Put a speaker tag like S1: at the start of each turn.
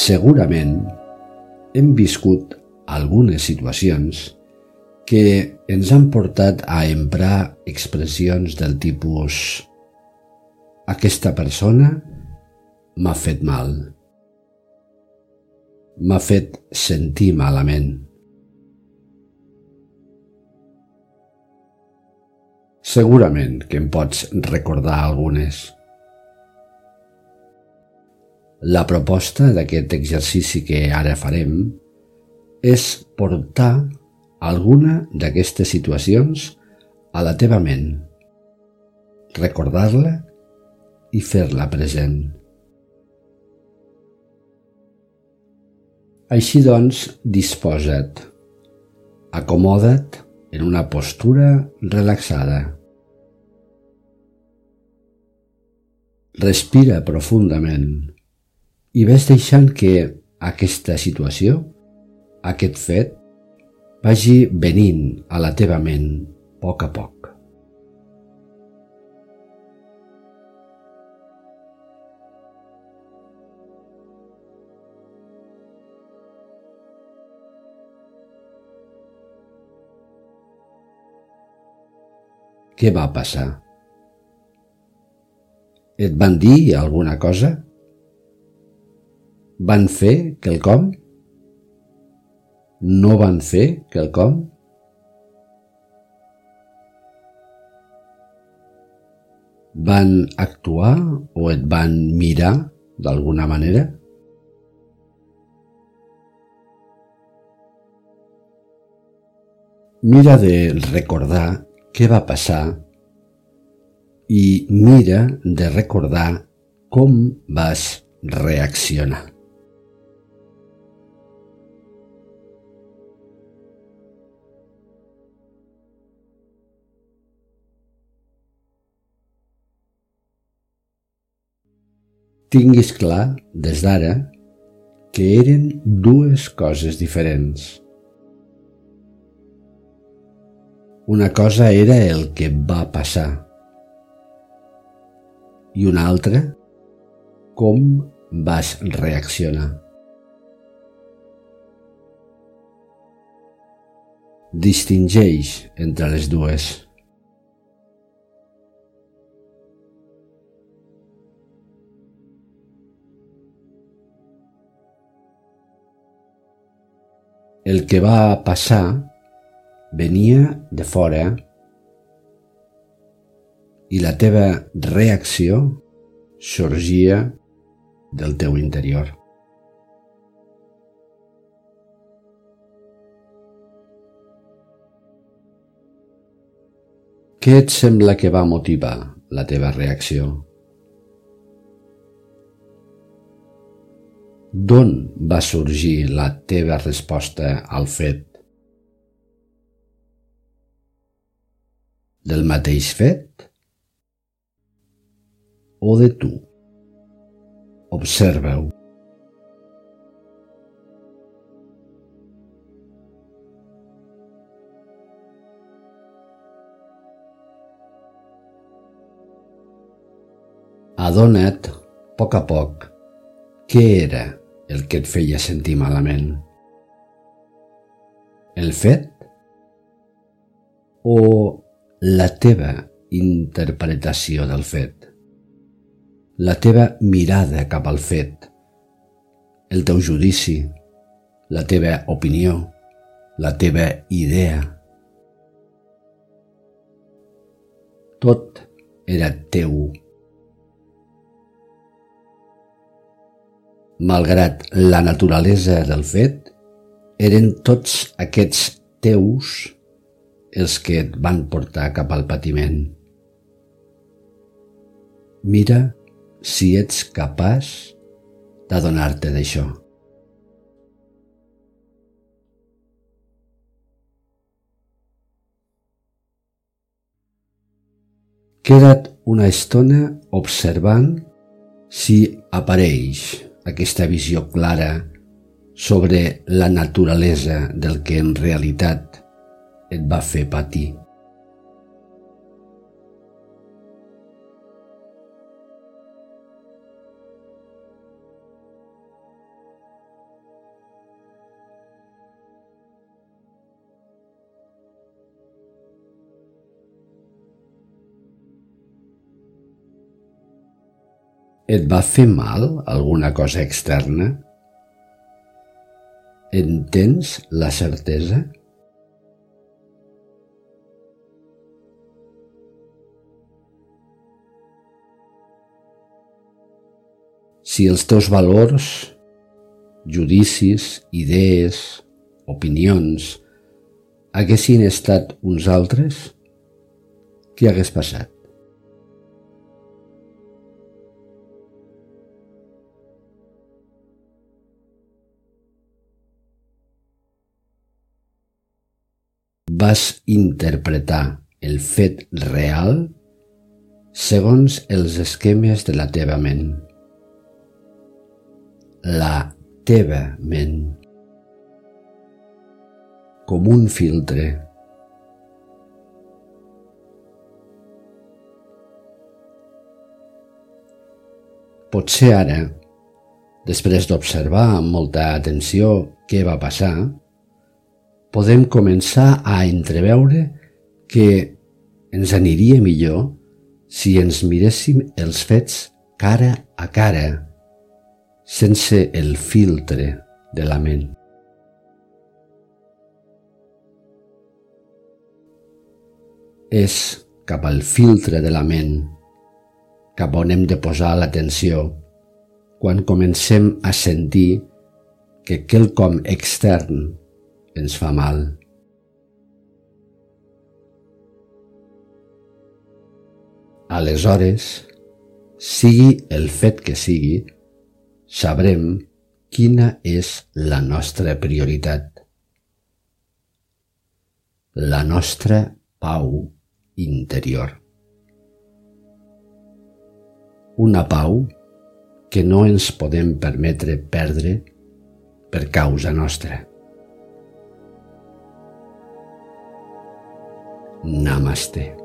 S1: segurament hem viscut algunes situacions que ens han portat a emprar expressions del tipus aquesta persona m'ha fet mal, m'ha fet sentir malament. Segurament que em pots recordar algunes. La proposta d'aquest exercici que ara farem és portar alguna d'aquestes situacions a la teva ment, recordar-la i fer-la present. Així doncs, disposa't, acomoda't en una postura relaxada. Respira profundament i ves deixant que aquesta situació, aquest fet, vagi venint a la teva ment a poc a poc. Què va passar? Et van dir alguna cosa? Van fer quelcom? No van fer quelcom? Van actuar o et van mirar d'alguna manera? Mira de recordar què va passar i mira de recordar com vas reaccionar. Tinguis clar, des d'ara, que eren dues coses diferents. Una cosa era el que va passar i una altra com vas reaccionar. Distingeix entre les dues. El que va passar venia de fora i la teva reacció sorgia del teu interior. Què et sembla que va motivar la teva reacció? D'on va sorgir la teva resposta al fet del mateix fet o de tu. Observa-ho. Adona't, a poc a poc, què era el que et feia sentir malament. El fet o la teva interpretació del fet, la teva mirada cap al fet, el teu judici, la teva opinió, la teva idea. Tot era teu. Malgrat la naturalesa del fet, eren tots aquests teus els que et van portar cap al patiment. Mira si ets capaç d'adonar-te d'això. Queda't una estona observant si apareix aquesta visió clara sobre la naturalesa del que en realitat et va fer patir. Et va fer mal alguna cosa externa? En tens la certesa? Si els teus valors, judicis, idees, opinions haguessin estat uns altres, què hagués passat? Vas interpretar el fet real segons els esquemes de la teva ment la teva ment com un filtre. Potser ara, després d'observar amb molta atenció què va passar, podem començar a entreveure que ens aniria millor si ens miréssim els fets cara a cara sense el filtre de la ment. És cap al filtre de la ment cap on hem de posar l'atenció quan comencem a sentir que quelcom extern ens fa mal. Aleshores, sigui el fet que sigui, sabrem quina és la nostra prioritat. La nostra pau interior. Una pau que no ens podem permetre perdre per causa nostra. ナマステ。